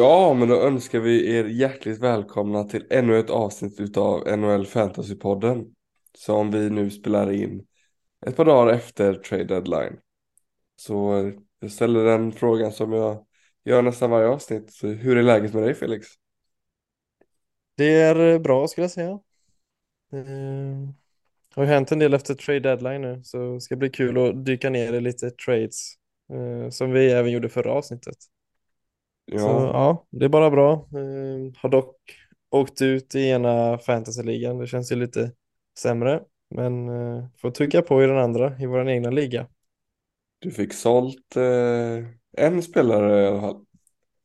Ja, men då önskar vi er hjärtligt välkomna till ännu ett avsnitt utav NHL Fantasy-podden. Som vi nu spelar in ett par dagar efter trade deadline. Så eh, jag ställer den frågan som jag gör nästan varje avsnitt. Så hur är läget med dig Felix? Det är eh, bra skulle jag säga. Det eh, har ju hänt en del efter trade deadline nu så det ska bli kul att dyka ner i lite trades som vi även gjorde förra avsnittet. Så Ja, ja, det är bara bra. Eh, har dock åkt ut i ena fantasyligan. Det känns ju lite sämre, men eh, får trycka på i den andra i vår egna liga. du fick sålt eh, en spelare i alla fall.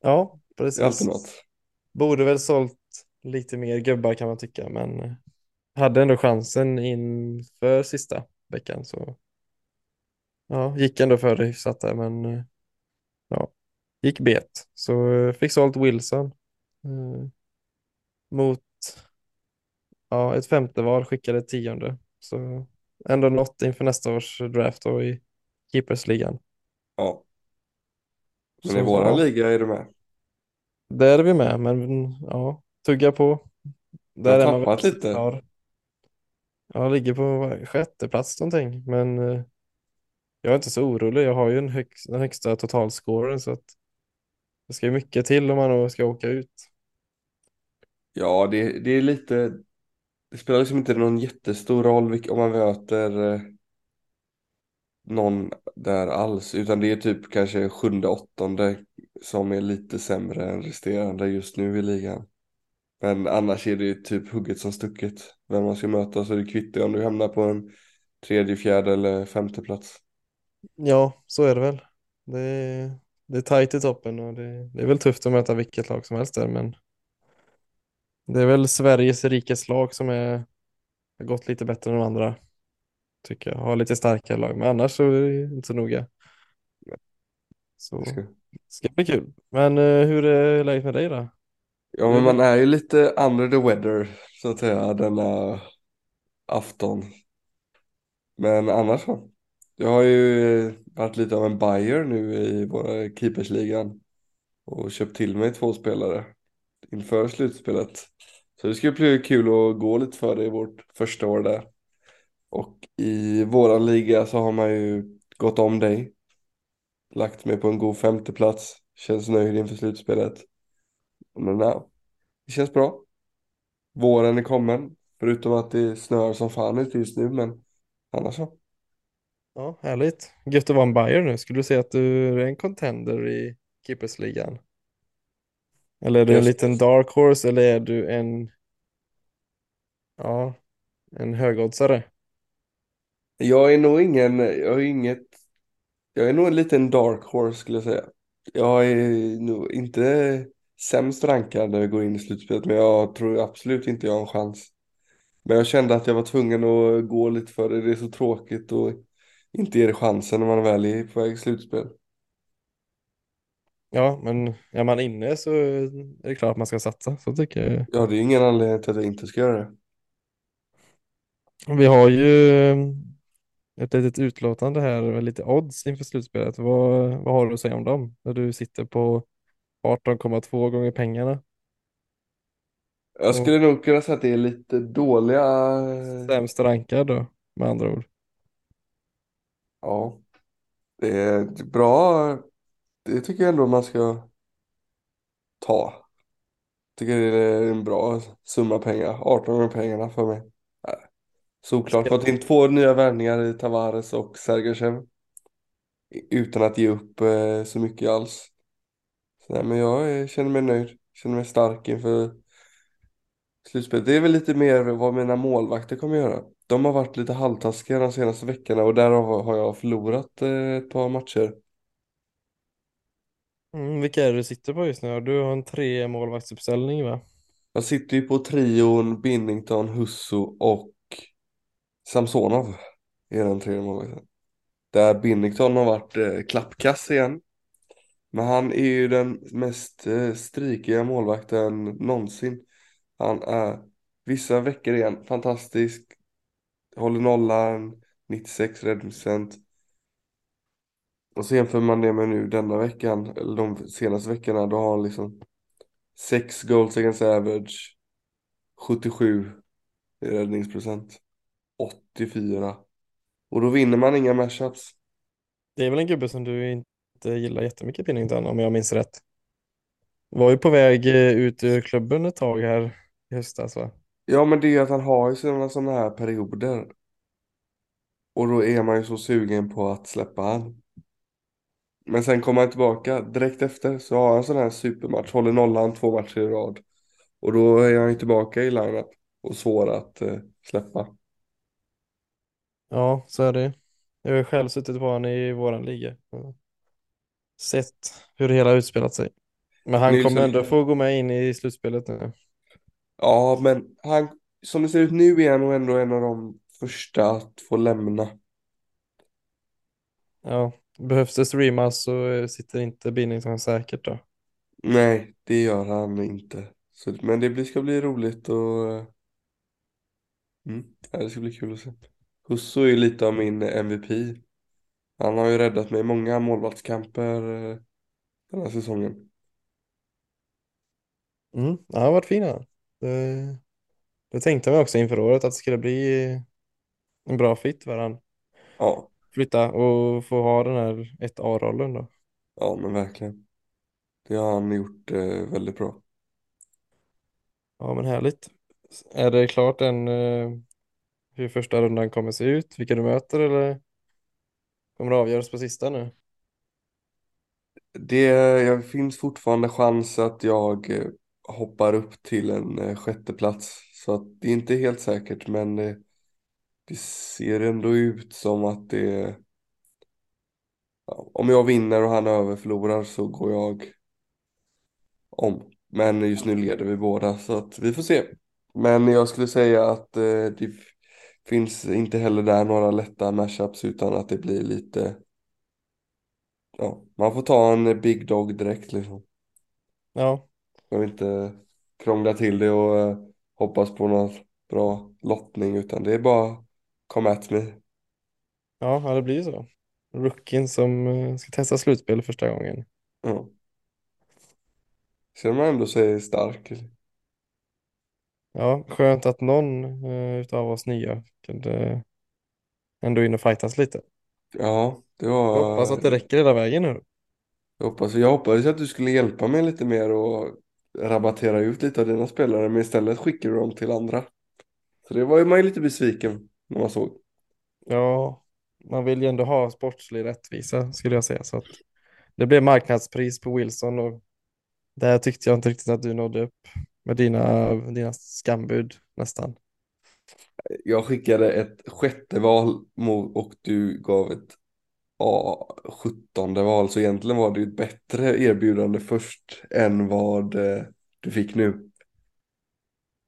Ja, är alltid precis. något. Borde väl sålt lite mer gubbar kan man tycka, men eh, hade ändå chansen inför sista veckan så Ja, gick ändå för det hyfsat där, men eh, ja, gick bet. Så eh, fick sålt Wilson eh, mot ja, ett femte val, skickade tionde. Så ändå något inför nästa års draft då i keepersligan. Ja, men Så i våran liga är du med. där är vi med, men ja, tugga på. Har Där är man väl tappat också lite. klar. Jag ligger på sjätte plats någonting, men eh, jag är inte så orolig. Jag har ju en hög, den högsta totalscoren så att det ska ju mycket till om man ska åka ut. Ja, det, det är lite, det spelar liksom inte någon jättestor roll vilk- om man möter eh, någon där alls. Utan det är typ kanske sjunde, åttonde som är lite sämre än resterande just nu i ligan. Men annars är det ju typ hugget som stucket. Vem man ska möta så det kvittar om du hamnar på en tredje, fjärde eller femte plats. Ja, så är det väl. Det är, det är tajt i toppen och det, det är väl tufft att möta vilket lag som helst där, men det är väl Sveriges rikes lag som är, har gått lite bättre än de andra, tycker jag. Har lite starkare lag, men annars så är det inte så noga. Så det ska bli kul. Men eh, hur är läget med dig då? Ja, men man är ju lite under the weather så att säga denna afton. Men annars så. Jag har ju eh, varit lite av en buyer nu i våra keepersligan och köpt till mig två spelare inför slutspelet. Så det ska bli kul att gå lite för det i vårt första år där. Och i våran liga så har man ju gått om dig. Lagt mig på en god femteplats. Känns nöjd inför slutspelet. Men ja, det känns bra. Våren är kommen. Förutom att det snöar som fan ute just nu, men annars så. Ja, härligt. Gött att vara en Bayer nu. Skulle du säga att du är en contender i keepersligan? Eller är du en Just, liten dark horse eller är du en, ja, en högoddsare? jag är nog ingen, jag är inget, jag är nog en liten dark horse skulle jag säga. Jag är nog inte sämst rankad när vi går in i slutspelet, men jag tror absolut inte jag har en chans. Men jag kände att jag var tvungen att gå lite för det. Det är så tråkigt och inte ge det chansen när man väl är på väg slutspel. Ja, men är man inne så är det klart att man ska satsa. Så tycker jag. Ja, det är ingen anledning till att jag inte ska göra det. Vi har ju eh, ett litet utlåtande här med lite odds inför slutspelet. Vad, vad har du att säga om dem? När du sitter på 18,2 gånger pengarna Jag skulle nog kunna säga att det är lite dåliga. sämst rankad då, med andra ord. Ja, det är bra. Det tycker jag ändå man ska ta. Tycker det är en bra summa pengar. 18 gånger pengarna för mig. Nej, Såklart. Fått in två nya värvningar i Tavares och Sergachev. Utan att ge upp eh, så mycket alls. Så, nej, men jag eh, känner mig nöjd. Känner mig stark inför slutspelet. Det är väl lite mer vad mina målvakter kommer göra. De har varit lite halvtaskiga de senaste veckorna och därav har jag förlorat eh, ett par matcher. mm, vilka är det du sitter på just nu? Du har en tre målvaktsuppställning va? Jag sitter ju på trion Binnington, Husso och Samsonov. Är den tredje målvakten. Där Binnington har varit eh, klappkass igen. Men han är ju den mest eh, strikiga målvakten någonsin. Han är vissa veckor igen fantastisk. Håller nollan, 96 räddningsprocent. Och så jämför man det med nu denna veckan, eller de senaste veckorna, då har han liksom 6 goals against average. 77 i räddningsprocent. 84. Och då vinner man inga matchups. Det är väl en gubbe som du inte gillar jättemycket Pinnington om jag minns rätt. Var ju på väg eh, ut ur klubben ett tag här i höstas va? Ja men det är att han har ju sina sådana här perioder. Och då är man ju så sugen på att släppa han. Men sen kommer han tillbaka direkt efter så har han sån här supermatch. Håller nollan två matcher i rad. Och då är han ju tillbaka i lineup. Och svår att eh, släppa. Ja, så är det. Jag har ju själv suttit på honom i våran liga. Sett hur det hela utspelat sig. Men han Nilsson- kommer ändå få gå med in i slutspelet nu. Ja men han, som det ser ut nu är han nog ändå en av de första att få lämna. Ja, behövs det streamas så eh, sitter inte Binnington säkert då. Nej, det gör han inte. Så, men det blir, ska bli roligt och eh, mm, det ska bli kul att se. Husso är lite av min MVP. Han har ju räddat mig i många målvaktskamper eh, den här säsongen. Mm, han har varit fin han. Det, det tänkte jag också inför året att det skulle bli en bra fit han. Ja, Flytta och få ha den här 1A-rollen då. ja men verkligen. Det har han gjort eh, väldigt bra. Ja men härligt. Är det klart än eh, hur första rundan kommer se ut? Vilka du möter eller kommer det avgöras på sista nu? Det jag finns fortfarande chans att jag eh, hoppar upp till en eh, sjätte plats. Så att det är inte helt säkert men det, det ser ändå ut som att det ja, om jag vinner och han överförlorar så går jag om. Men just nu leder vi båda så att vi får se. Men jag skulle säga att eh, det finns inte heller där några lätta matchups utan att det blir lite ja, man får ta en big dog direkt liksom. Ja, jag vill inte krångla till det och eh, hoppas på någon bra lottning utan det är bara come at me. ja, det blir så. Rookien som eh, ska testa slutspel första gången. Ja. Ser man ändå sig stark. Ja, skönt att någon eh, utav oss nya kunde ändå in och fightas lite. Ja, det Jag var... hoppas att det räcker hela vägen nu. Jag hoppas, jag hoppades att du skulle hjälpa mig lite mer och rabattera ut lite av dina spelare men istället skickar du dem till andra. Så det var ju man ju lite besviken när man såg. Ja, man vill ju ändå ha sportslig rättvisa skulle jag säga. Så att det blev marknadspris på Wilson och där tyckte jag inte riktigt att du nådde upp med dina, dina skambud nästan. Jag skickade ett sjätte val och du gav ett ja, sjuttonde val så egentligen var det ju ett bättre erbjudande först än vad eh, du fick nu.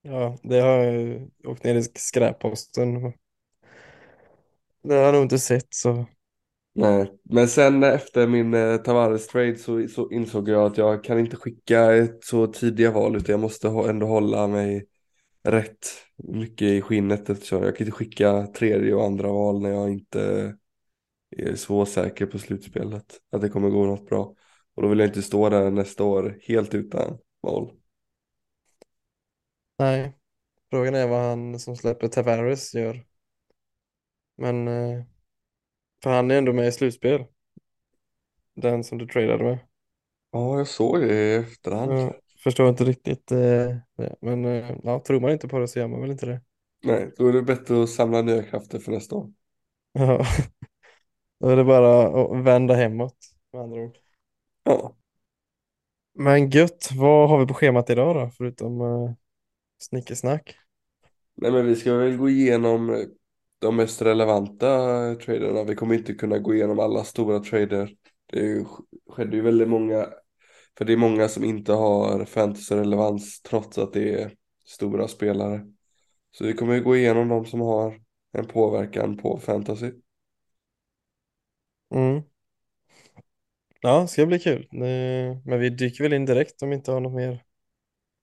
Ja, det har jag åkt ner i skräpposten. Det har jag nog inte sett så. Nej, men sen efter min eh, Tavares trade så, så insåg jag att jag kan inte skicka ett så tidiga val utan jag måste ha, ändå hålla mig rätt mycket i skinnet eftersom jag kan inte skicka tredje och andra val när jag inte så säker på slutspelet att det kommer gå något bra. Och då vill jag inte stå där nästa år helt utan val. Nej, frågan är vad han som släpper Tavares gör. Men eh, för han är ändå med i slutspel. Den som du tradade med. Ja, jag såg det i efterhand. Ja, förstår inte riktigt eh. Men eh, ja, tror man inte på det så gör man väl inte det. Nej, då är det bättre att samla nya krafter för nästa år. Ja. Då är det bara att vända hemåt med andra ord. Ja, Men gött, vad har vi på schemat idag då? Förutom uh, snickesnack. nej men vi ska väl gå igenom eh, de mest relevanta eh, traderna. Vi kommer inte kunna gå igenom alla stora trader. Det skedde ju väldigt många, för det är många som inte har fantasy-relevans trots att det är stora spelare. Så vi kommer ju gå igenom de som har en påverkan på fantasy. Mm. Ja, det ska bli kul. Eh, Men vi dyker väl in direkt om vi inte har något mer.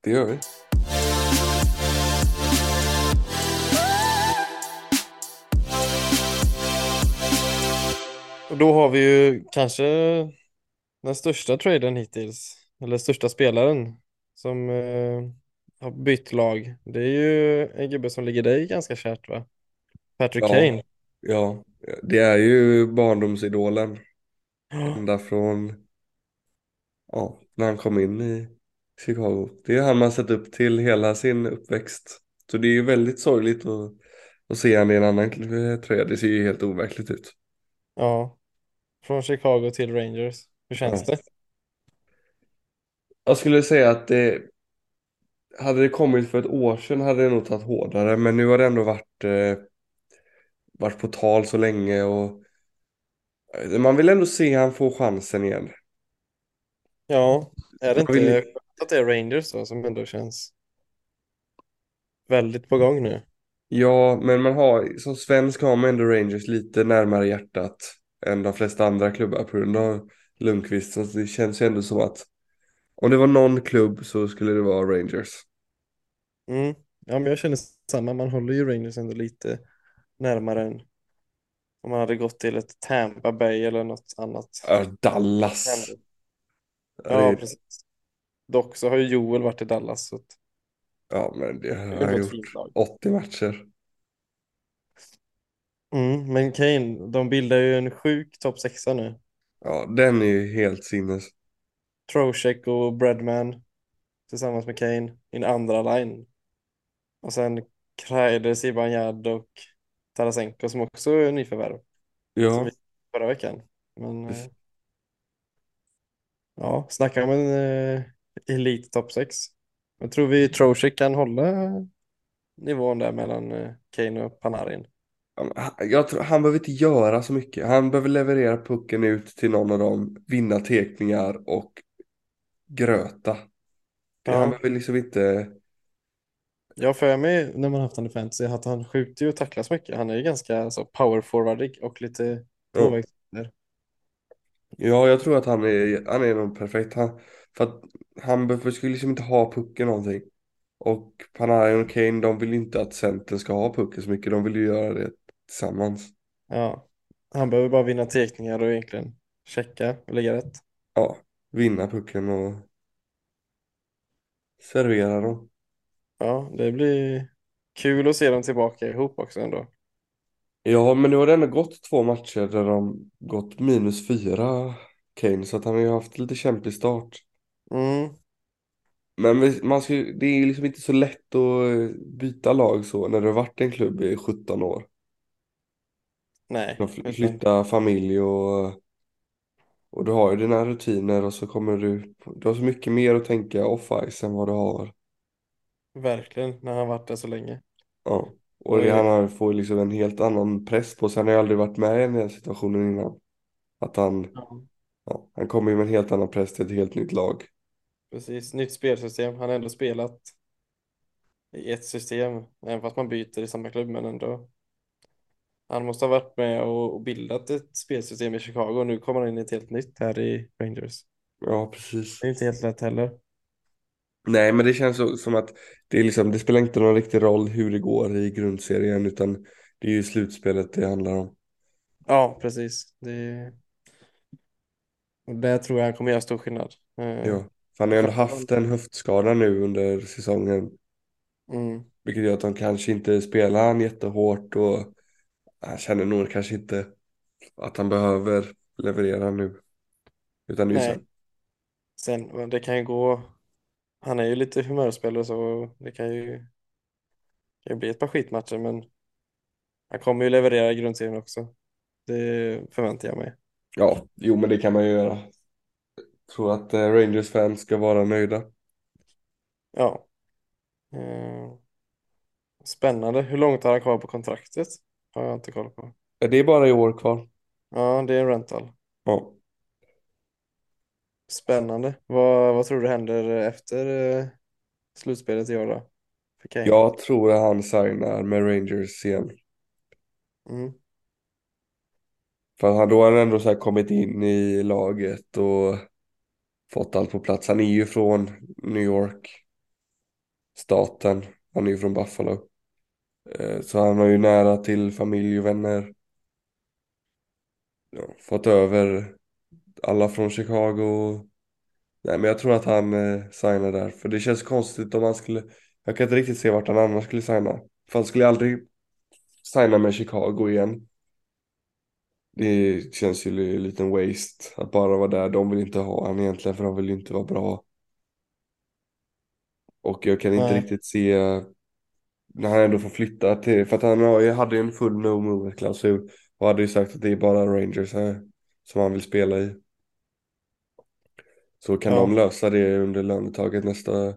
Det gör vi. Och då har vi ju kanske den största traden hittills, eller största spelaren som eh, har bytt lag. Det är ju en gubbe som ligger dig ganska kärt va? Patrick Ja, Kane. Ja, det är ju barndomsidolen. Ända från, ja, när han kom in i Chicago. Det är han man sett upp till hela sin uppväxt. Så det är ju väldigt sorgligt att, att se han i en annan tröja. Det ser ju helt overkligt ut. ja, från Chicago till Rangers. Hur känns Ja. det? Jag skulle säga att det, hade det kommit för ett år sedan hade det nog tagit hårdare. Men nu har det ändå varit, eh, varit på tal så länge och eh, man vill ändå se han få chansen igen. Ja, är det Man vill, inte skönt att det är Rangers då som ändå känns väldigt på gång nu? ja, men man har, som svensk har man ändå Rangers lite närmare hjärtat än de flesta andra klubbar på grund av Lundqvist. Så det känns ju ändå som att om det var någon klubb så skulle det vara Rangers. Mm. Ja, men jag känner samma. Man håller ju Rangers ändå lite närmare än om man hade gått till ett Tampa Bay eller något annat. Dallas. Ja, det precis. Dock så har ju Joel varit i Dallas. Så att ja men det det har är han gjort. fint lag. 80 matcher. Mm, men Kane, de bildar ju en sjuk topp sexa nu. Ja, den är ju helt sinnes. Trocheck och Breadman tillsammans med Kane i en andra line. Och sen Kreider, Zibanejad och Tarasenko som också är nyförvärv. Som Ja, vi förra veckan. Men eh, ja, snacka om en eh, elit topp 6. Jag tror vi Trocheck kan hålla nivån där mellan eh, Kane och Panarin. Han- Jag tror, han behöver inte göra så mycket. Han behöver leverera pucken ut till någon av dem, vinna tekningar och gröta. Han Ja, behöver liksom inte... jag har för mig när man haft honom i fantasy att han skjuter ju och tacklas mycket. Han är ju ganska så powerforwardig och lite tvåvägsspelare. ja jag tror att han är, han är nog perfekt. Han, för att behöver, skulle liksom inte ha pucken någonting. Och Panarin och Kane, de vill inte att centern ska ha pucken så mycket. De vill ju göra det tillsammans. Ja, han behöver bara vinna tekningar och egentligen checka och lägga rätt. Ja, vinna pucken och servera dem. Ja, det blir kul att se dem tillbaka ihop också ändå. Ja, men nu har det ändå gått två matcher där de gått minus fyra, Kane, så att han har ju haft lite kämpig start. Mm, Men man ska, det är liksom inte så lätt att eh, byta lag så när du har varit i en klubb i 17 år. nej, flytta familj och, och du har ju dina rutiner och så kommer du, du har så mycket mer att tänka off-ice än vad du har. Verkligen när han varit där så länge. Ja. Och det, han får liksom en helt annan press på sig. Han har ju aldrig varit med i den här situationen innan. Att han, ja, ja, han kommer ju med en helt annan press till ett helt nytt lag. precis, nytt spelsystem. Han har ändå spelat i ett system, även fast man byter i samma klubb, men ändå. Han måste ha varit med och bildat ett spelsystem i Chicago och nu kommer han in i ett helt nytt här i Rangers. Ja, precis. Det är inte helt lätt heller. Nej, men det känns som att det, liksom, det spelar inte någon riktig roll hur det går i grundserien utan det är ju slutspelet det handlar om. Ja, precis. Det, där tror jag kommer göra stor skillnad. Eh, Ja, för han har ju ändå haft en höftskada nu under säsongen Mm, vilket gör att de kanske inte spelar han jättehårt och han känner nog kanske inte att han behöver leverera nu. Utan det är sen. sen det kan ju gå. Han är ju lite humörspelare så det kan ju, kan ju bli ett par skitmatcher men han kommer ju leverera i grundserien också. Det förväntar jag mig. Ja, jo men det kan man ju göra. Jag tror att eh, Rangers fans ska vara nöjda. Ja. Eh, spännande. Hur långt har han kvar på kontraktet? Har jag inte koll på. Det är bara i år kvar. Ja, det är en rental. Ja. Spännande. Vad, vad tror du händer efter eh, slutspelet i år då? För Kane? Jag tror att han signar med Rangers igen. Mm. För han, då har han ändå så här kommit in i laget och fått allt på plats. Han är ju från New York, staten. Han är ju från Buffalo. Eh, Så han har ju nära till familj och vänner. Ja, fått över alla från Chicago. Nej, men jag tror att han eh, signar där. För det känns konstigt om han skulle... Jag kan inte riktigt se vart han annars skulle signa. För han skulle aldrig signa med Chicago igen. Det känns ju en liten waste att bara vara där. De vill inte ha han egentligen för de vill ju inte vara bra. Och jag kan inte Nej. riktigt se när han ändå får flytta till, för att han har hade ju en full no move klausul och hade ju sagt att det är bara Rangers här som han vill spela i. Så kan de Ja, lösa det under lönetaget nästa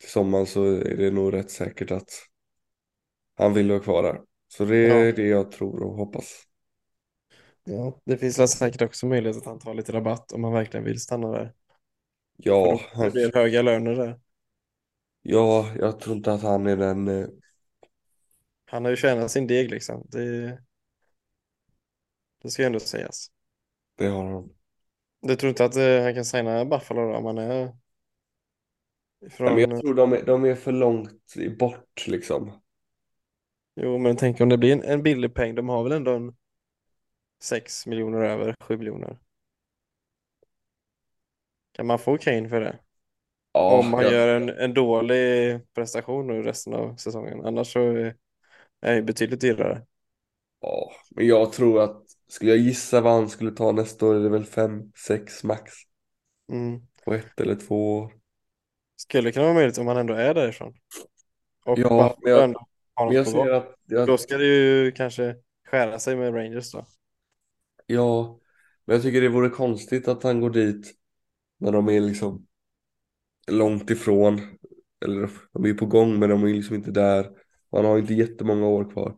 till sommaren så är det nog rätt säkert att han vill vara kvar där. Så det ja, är det jag tror och hoppas. ja. Det finns väl säkert också möjlighet att han tar lite rabatt om han verkligen vill stanna där. Ja, det blir höga löner där. ja, jag tror inte att han är den, eh, Han har ju tjänat sin deg liksom. Det, det ska ju ändå sägas. det har han. Du tror inte att eh, han kan signa Buffalo då, om han är Nej, men jag från... tror de är, de är för långt bort liksom. Jo, men tänk om det blir en, en billig peng. De har väl ändå en 6 miljoner över, 7 miljoner. Kan man få Kane för det? Om Ja, han jag, gör en, en dålig prestation nu resten av säsongen. Annars så är är det betydligt dyrare. ja, men jag tror att skulle jag gissa vad han skulle ta nästa år är det väl fem, sex max. Mm. På ett eller två år. Skulle kunna vara möjligt om han ändå är därifrån. Och Ja, men jag, men jag ser att, jag, Då ska det ju kanske skära sig med Rangers då. ja, men jag tycker det vore konstigt att han går dit när de är liksom långt ifrån. Eller de är på gång men de är liksom inte där. Han har inte jättemånga år kvar.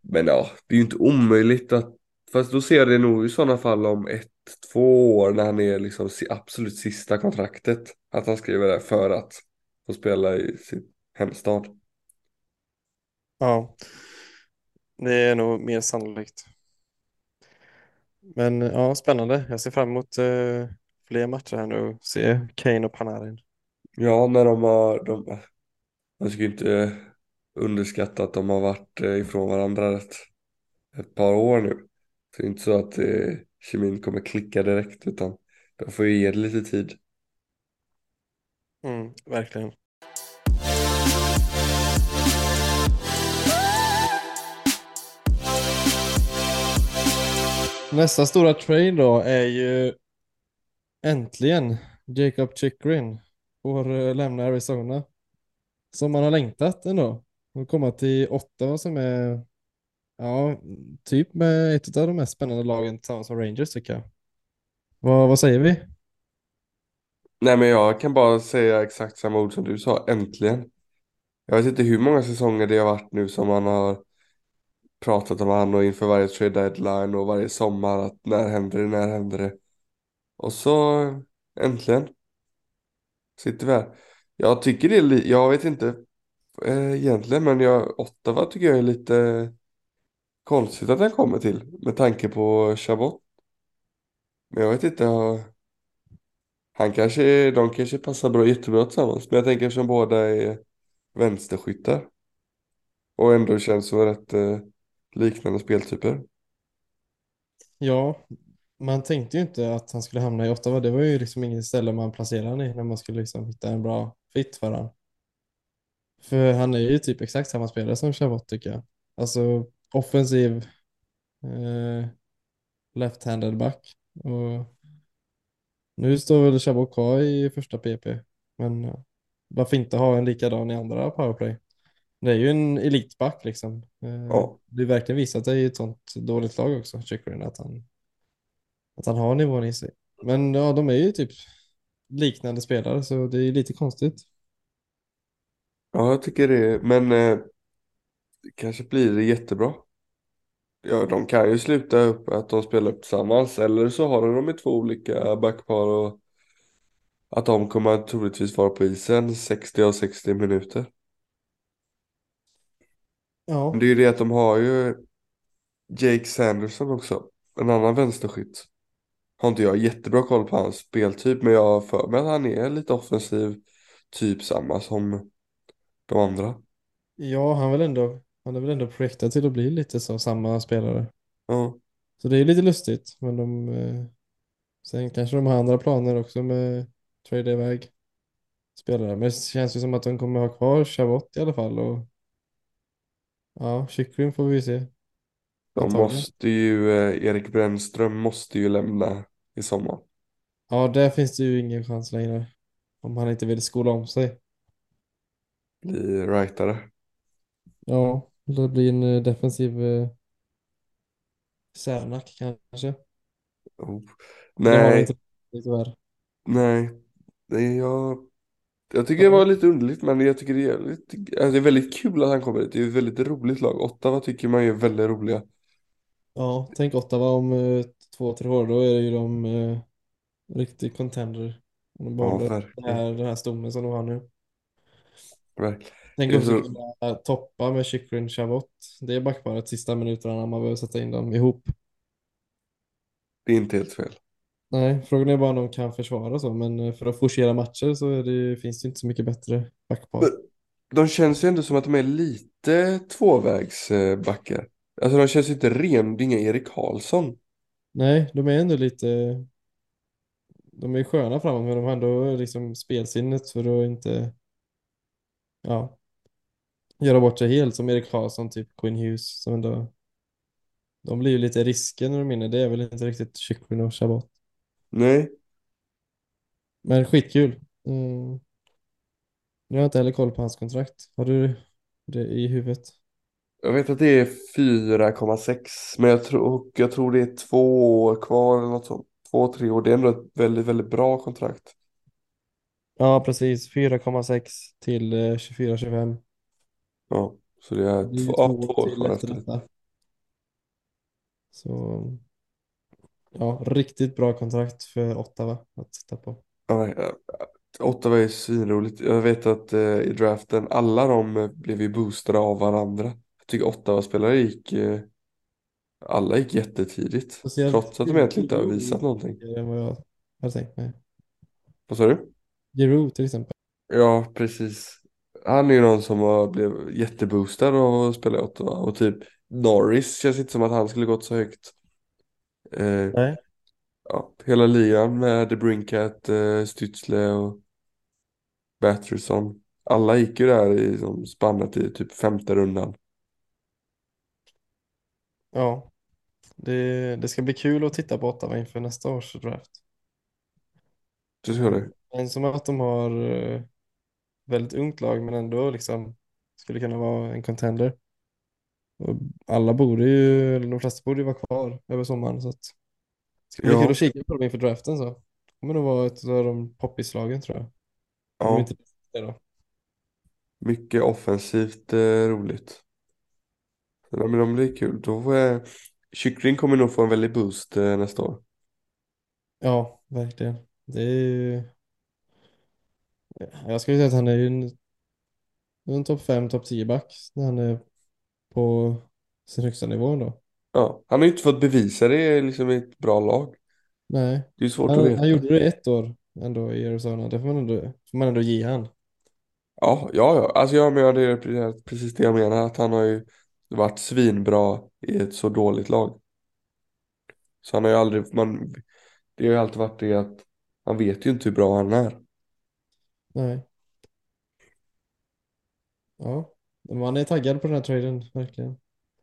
Men ja, det är ju inte omöjligt att, fast då ser jag det nog i sådana fall om ett, två år när han är liksom absolut sista kontraktet. Att han skriver det för att få spela i sin hemstad. Ja, det är nog mer sannolikt. Men ja, spännande. Jag ser fram emot eh, fler matcher här nu och se Kane och Panarin. Ja, när de har, de, man ska ju inte underskatta att de har varit eh, ifrån varandra ett, ett par år nu. Så det är inte så att eh, kemin kommer klicka direkt utan de får ju ge det lite tid. Mm, verkligen. Nästa stora trade då är ju äntligen Jacob Chikrin får eh, lämna Arizona. Som man har längtat ändå. Och komma till Ottawa som är ja, typ med ett av de mest spännande lagen tillsammans med Rangers tycker jag. Vad, vad säger vi? Nej men jag kan bara säga exakt samma ord som du sa, äntligen. Jag vet inte hur många säsonger det har varit nu som man har pratat om han och inför varje trade deadline och varje sommar att när händer det, när händer det. Och så äntligen sitter vi här. Jag tycker det är jag vet inte eh, egentligen men jag, Ottawa tycker jag är lite konstigt att den kommer till med tanke på Chabot. Men jag vet inte, jag, han kanske, de kanske passar bra, jättebra tillsammans. Men jag tänker som båda är vänsterskyttar och ändå känns som rätt eh, liknande speltyper. Ja, man tänkte ju inte att han skulle hamna i Ottawa. Det var ju liksom inget ställe man placerade honom i när man skulle liksom hitta en bra fit för honom. För han är ju typ exakt samma spelare som Chabot tycker jag. Alltså offensiv eh, left-handed back. Och nu står väl Chabot kvar i första PP. Men varför inte ha en likadan i andra powerplay? Det är ju en elitback liksom. Eh, Ja, det är verkligen visat sig i ett sånt dåligt lag också, Chychrun, att han, att han har nivån i sig. Men ja, de är ju typ liknande spelare så det är lite konstigt. Ja jag tycker det. Men eh, kanske blir det jättebra. Ja, de kan ju sluta upp att de spelar upp tillsammans eller så har de i två olika backpar och att de kommer troligtvis vara på isen 60 av 60 minuter. Men Ja, det är ju det att de har ju Jake Sanderson också, en annan vänsterskytt. Har inte jag jättebra koll på hans speltyp men jag har för mig att han är lite offensiv, typ samma som de andra. ja han, väl ändå, han är väl ändå projektad till att bli lite så samma spelare. Ja, Så det är lite lustigt, men de, eh, Sen kanske de har andra planer också med trade iväg spelare. Men det känns ju som att de kommer ha kvar Chavot i alla fall. Och ja, Chychrun får vi se. De måste ju, eh, Erik Brännström måste ju lämna i sommar. Ja, där finns det ju ingen chans längre. Om han inte vill skola om sig. Bli rightare. Ja, det blir en eh, defensiv eh, Särnack kanske. Oh. Det Nej, inte tyvärr. nej. Det är jag, jag tycker det Ja, var lite underligt men jag tycker det är, jävligt, alltså det är väldigt kul att han kommer dit. Det är ett väldigt roligt lag. Ottawa tycker man är väldigt roliga. ja, tänk Ottawa om eh, två, tre år. Då är ju de eh, riktig contender. Om de Ja, behåller det verkligen. här, den här stommen som de har nu. Tänk så, kunna toppa med Chychrun Chavot. Det är backparet sista minuterna när man behöver sätta in dem ihop. det är inte helt fel. Nej, frågan är bara om de kan försvara så, men eh, för att forcera matcher så det, finns det inte så mycket bättre backpar. Men de känns ju ändå som att de är lite tvåvägsbackar. Alltså de känns inte ren, det är inga Erik Karlsson. Nej, de är ändå lite, de är sköna framåt, men de har ändå liksom spelsinnet för att inte, ja, göra bort sig helt som Erik Karlsson, typ Quinn Hughes, som ändå, de blir ju lite risker när de vinner. Det är väl inte riktigt Chychrun och Chabot. Nej, Men skitkul. Mm. Nu har jag inte heller koll på hans kontrakt. Har du det i huvudet? jag vet att det är 4,6 men jag tror, jag tror det är två år kvar eller något sånt. Två, tre år. Det är ändå ett väldigt, väldigt bra kontrakt. Ja, precis. 4,6 till eh, 24-25. Ja, så det är Det blir två, två ja, två år år till efter efter det. detta. Så ja, riktigt bra kontrakt för Ottawa att titta på. Ja, ja, Ottawa är svinroligt. Jag vet att eh, i draften, alla de eh, blev ju boostade av varandra. Jag tycker Ottawa-spelare gick, eh, alla gick jättetidigt. Trots att de egentligen inte har visat någonting. Vad sa du? Giroud till exempel. Ja, precis. Han är ju någon som har blivit jätteboostad av att spela i Ottawa. Och typ Norris känns inte som att han skulle gått så högt. Eh, Nej. ja, hela ligan med The Brinkat, eh, Stützle och Batterson. Alla gick ju där i som spannet i typ femte rundan. Ja, det, det ska bli kul att titta på Ottawa inför nästa års draft. Du tror det? Men som att de har eh, väldigt ungt lag men ändå liksom skulle kunna vara en contender. Och alla borde ju, eller de flesta borde ju vara kvar över sommaren så att det ska bli kul Ja, att kika på dem inför draften så. Det kommer nog vara ett av de poppislagen tror jag. Om ja. inte det då. Mycket offensivt eh, roligt. Så, ja, men de blir kul. Då, eh, Kyckling kommer nog få en väldig boost eh, nästa år. Ja, verkligen. Det är ju, jag skulle säga att han är ju en, en topp 5, topp 10 back när han är på sin högsta nivå då. Ja, han har ju inte fått bevisa det liksom i ett bra lag. Nej, Det är svårt att han, han veta. gjorde det ett år ändå i Arizona. Det får man ändå, får man ändå ge han. Ja, ja, ja. Alltså jag menar det är pre- precis det jag menar. Att han har ju varit svinbra i ett så dåligt lag. Så han har ju aldrig, man, det har ju alltid varit det att han vet ju inte hur bra han är. Nej. Ja, man är taggad på den här traden, verkligen.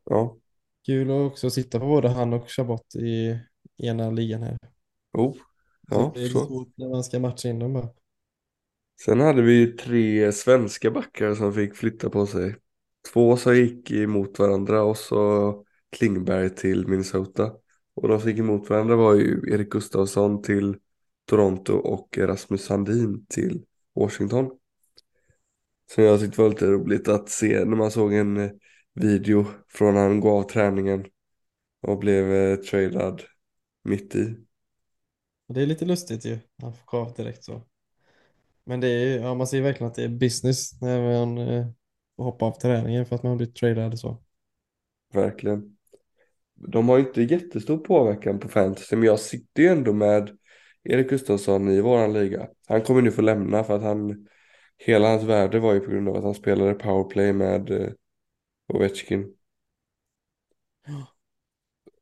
Ja, Kul att också sitta på både han och Chabot i ena ligan här. oh, ja, det är så. svårt när man ska matcha in dem bara. Sen hade vi ju tre svenska backar som fick flytta på sig. Två som gick emot varandra och så Klingberg till Minnesota. Och de som gick emot varandra var ju Erik Gustafsson till Toronto och Rasmus Sandin till Washington. Som jag tyckte var lite roligt att se när man såg en eh, video från när han gå av träningen och blev eh, tradad mitt i. Det är lite lustigt ju. Han får gå av direkt så. Men det är, ja, man ser verkligen att det är business när man eh, får hoppa av träningen för att man blir tradad och så. Verkligen. De har ju inte jättestor påverkan på fantasy, men jag sitter ju ändå med Erik Gustafsson i våran liga. Han kommer nu få lämna för att han, hela hans värde var ju på grund av att han spelade powerplay med eh, Ovechkin.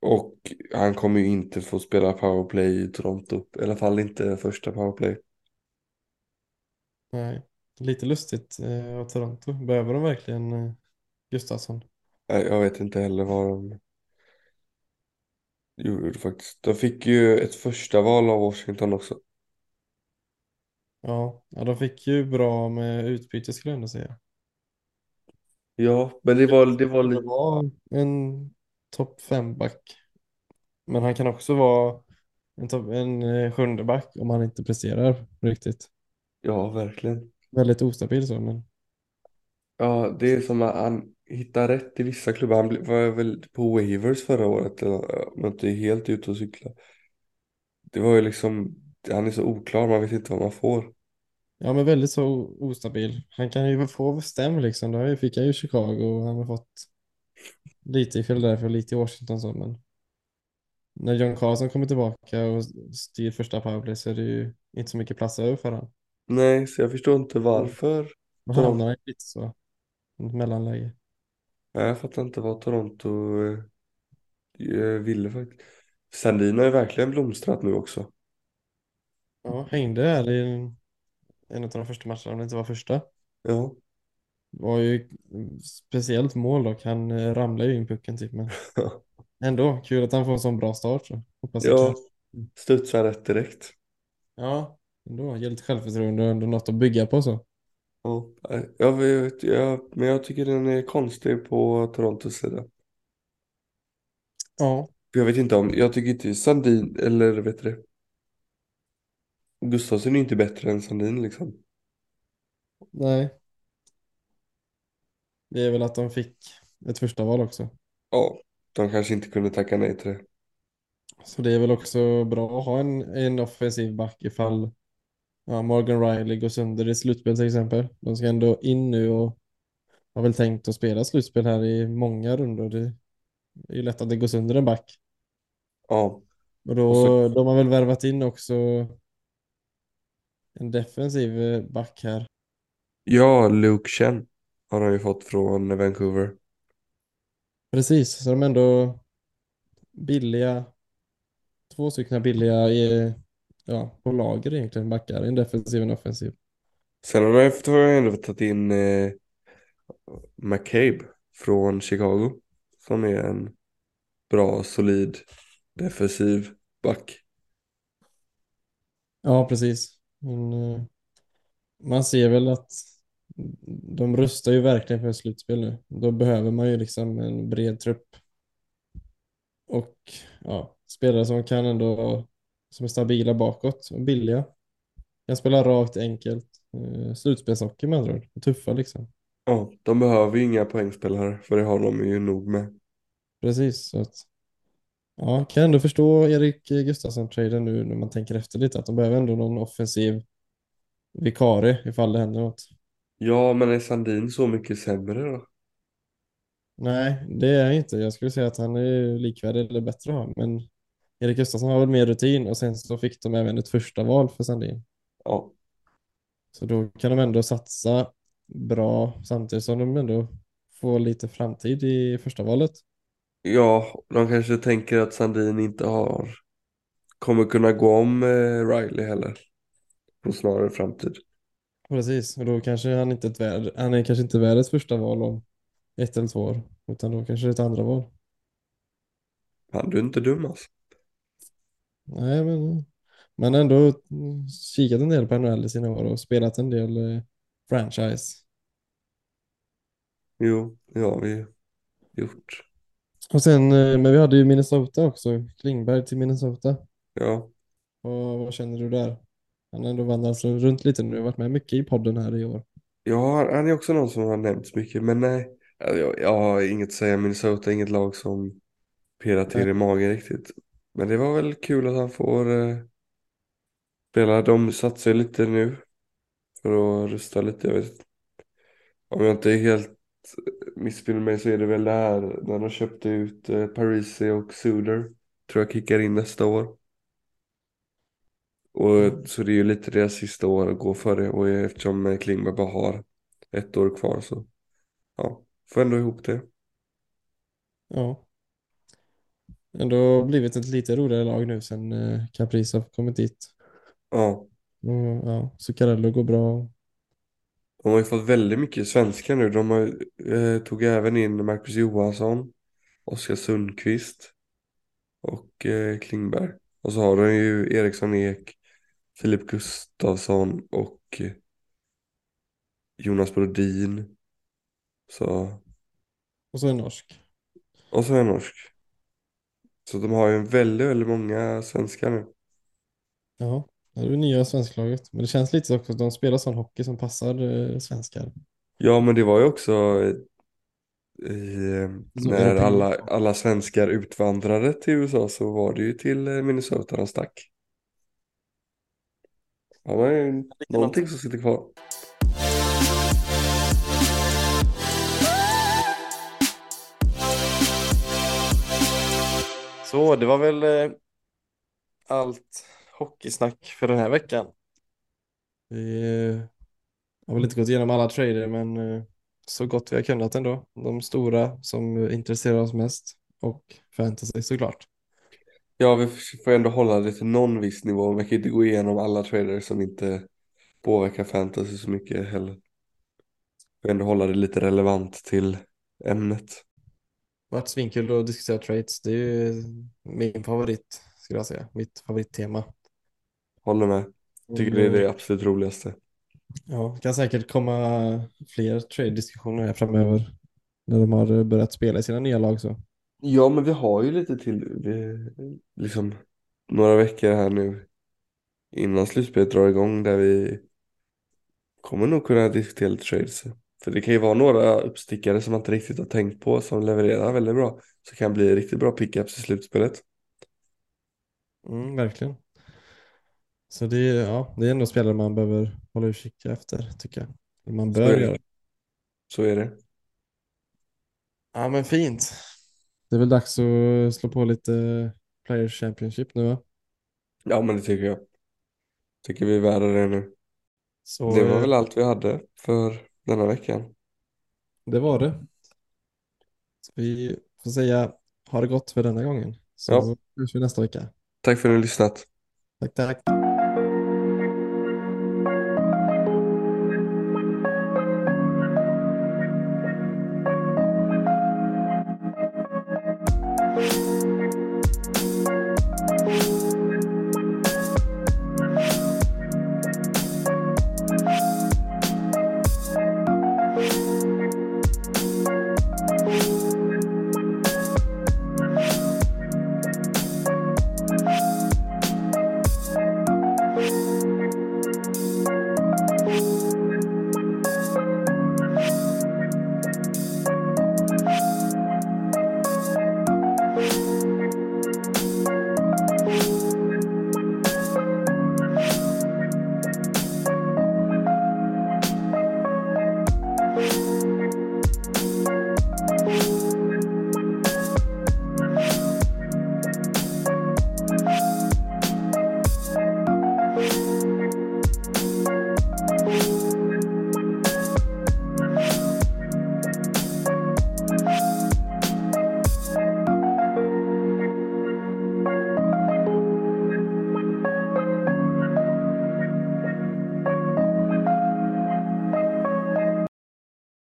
Och han kommer ju inte få spela powerplay i Toronto. I alla fall inte första powerplay. Nej, lite lustigt eh, av Toronto. Behöver de verkligen eh, Gustafsson? Nej, Jag vet inte heller vad de gjorde faktiskt. De fick ju ett första val av Washington också. Ja, ja, de fick ju bra med utbyte skulle jag ändå säga. Ja, men det var, det var Det lite... var en topp fem back. Men han kan också vara en, topp, en eh, sjunde back om han inte presterar riktigt. Ja, verkligen. Väldigt ostabil så, men Ja, det är som att han hittar rätt i vissa klubbar. Han var väl på waivers förra året. Om jag inte är helt ute och cykla. Det var ju liksom, han är så oklar, man vet inte vad man får. ja, men väldigt så ostabil. Han kan ju få stäm liksom. Det ju- fick han ju i Chicago och han har fått lite i Philadelphia och lite i Washington så, men när John Carlson kommer tillbaka och styr första powerplay så är det ju inte så mycket plats över för honom. Nej, så jag förstår inte varför. Då Toronto- hamnar han i lite så, mellanläge. Nej, Jag fattar inte vad Toronto eh, eh, ville faktiskt. Sandin har ju verkligen blomstrat nu också. Ja, hängde här i en, en av de första matcherna, om det inte var första. Ja. var ju speciellt mål dock. Han eh, ramlade ju in pucken typ. Men ändå kul att han får en sån bra start. Så. Hoppas Ja, studsar rätt direkt. Ja, ändå. Ger lite självförtroende och ändå något att bygga på så. Ja, jag vet, jag, men jag tycker den är konstig på Torontos sida. Ja, För Jag vet inte om, jag tycker inte Sandin, eller vet du det? Gustafsson är inte bättre än Sandin liksom. nej. Det är väl att de fick ett första val också. Ja, de kanske inte kunde tacka nej till det. Så det är väl också bra att ha en, en offensiv back ifall ja, Morgan Riley går sönder i slutspel till exempel. De ska ändå in nu och har väl tänkt att spela slutspel här i många rundor. Det är ju lätt att det går sönder en back. Ja, Och då, Och så- de har väl värvat in också en defensiv eh, back här. ja Luke Chen har de ju fått från Vancouver. Precis, så de är ändå billiga, två stycken billiga i, ja, på lager egentligen, backar, en defensiv och en offensiv. Sen har jag ändå tagit in eh, McCabe från Chicago. Som är en bra, solid, defensiv back. Ja, precis. Men, eh, man ser väl att de rustar ju verkligen för slutspel nu. Då behöver man ju liksom en bred trupp. Och ja, spelare som kan ändå, som är stabila bakåt och billiga. Kan spela rakt, enkelt. Eh, slutspelshockey med andra ord. Tuffa liksom. Ja, de behöver ju inga poängspelare för det har de ju nog med. Precis. Så att, ja, kan ändå förstå Erik Gustafsson-traden nu när man tänker efter lite. Att de behöver ändå någon offensiv vikarie ifall det händer något. Ja, men är Sandin så mycket sämre då? Nej, det är han inte. Jag skulle säga att han är likvärdig eller bättre. Men Erik Gustafsson har väl mer rutin och sen så fick de även ett första val för Sandin. Ja, Så då kan de ändå satsa bra samtidigt som de ändå får lite framtid i första valet. ja de kanske tänker att Sandin inte har kommer kunna gå om eh, Riley heller. På snarare framtid. Precis, och då kanske han inte är ett värd, han är kanske inte världens första val om ett eller två år, utan då kanske det är ett andra val. Han du är inte dum alltså. Nej, men har ändå kikat en del på NHL i sina år och spelat en del eh, franchise. Jo, har vi gjort. Och sen, eh, men vi hade ju Minnesota också, Klingberg till Minnesota. Ja, Och vad känner du där? Han har ändå vandrat runt lite nu, har varit med mycket i podden här i år. ja han är också någon som har nämnts mycket. Men nej, jag, jag har inget att säga. Minnesota är inget lag som pirrar till i magen riktigt. Men det var väl kul att han får eh, spela. De satsar ju lite nu för att rusta lite. Jag vet, om jag inte är helt missminner mig så är det väl det här när de köpte ut eh, Parisi och Suder. Tror jag kickar in nästa år. Och Mm. så det är ju lite deras sista år att gå för det. Och eftersom eh, Klingberg bara har ett år kvar så ja, får ändå ihop det. Ja. Ändå blivit ett lite roligare lag nu sen eh, Caprice har kommit dit. Ja, Och, ja, Zuccarello går bra. de har ju fått väldigt mycket svenskar nu. De har, eh, tog även in Marcus Johansson, Oskar Sundqvist och eh, Klingberg. Och så har de ju Eriksson Ek, Filip Gustafsson och eh, Jonas Brodin. Så, Och så en norsk. och så en norsk. Så de har ju en väldigt, väldigt många svenskar nu. Ja, det är det nya svensklaget. Men det känns lite också att de spelar sån hockey som passar eh, svenskar. Ja, men det var ju också i, eh, Så när alla, alla svenskar utvandrade till USA så var det ju till eh, Minnesota de stack. Ja, men det är ju någonting som sitter kvar. Så det var väl eh, allt hockeysnack för den här veckan. Vi eh, har väl inte gått igenom alla trader men eh, så gott vi har kunnat ändå. De stora som intresserar oss mest och fantasy såklart. Ja, vi får ändå hålla det till någon viss nivå. Man kan inte gå igenom alla traders som inte påverkar fantasy så mycket heller. Vi får ändå hålla det lite relevant till ämnet. Vart svinkul att diskutera trades. Det är ju min favorit skulle jag säga. Mitt favorittema. Håller med. Tycker det är det absolut roligaste. Ja, det kan säkert komma fler trade-diskussioner här framöver. När de har börjat spela i sina nya lag så. Ja, men vi har ju lite till, vi, liksom några veckor här nu innan slutspelet drar igång där vi kommer nog kunna diskutera lite trades. För det kan ju vara några uppstickare som man inte riktigt har tänkt på som levererar väldigt bra. Så kan bli riktigt bra pickups i slutspelet. Mm, verkligen. Så det är, ja, det är ändå spelare man behöver hålla utkik efter tycker jag. Man bör göra. Så är det. Ja men fint. Det är väl dags att slå på lite Players Championship nu va? Ja, men det tycker jag. Tycker vi är värda det nu. Så Det var väl allt vi hade för denna veckan. det var det. Så vi får säga ha det gott för denna gången. Så Ja. hörs vi nästa vecka. Tack för att ni har lyssnat. Tack tack.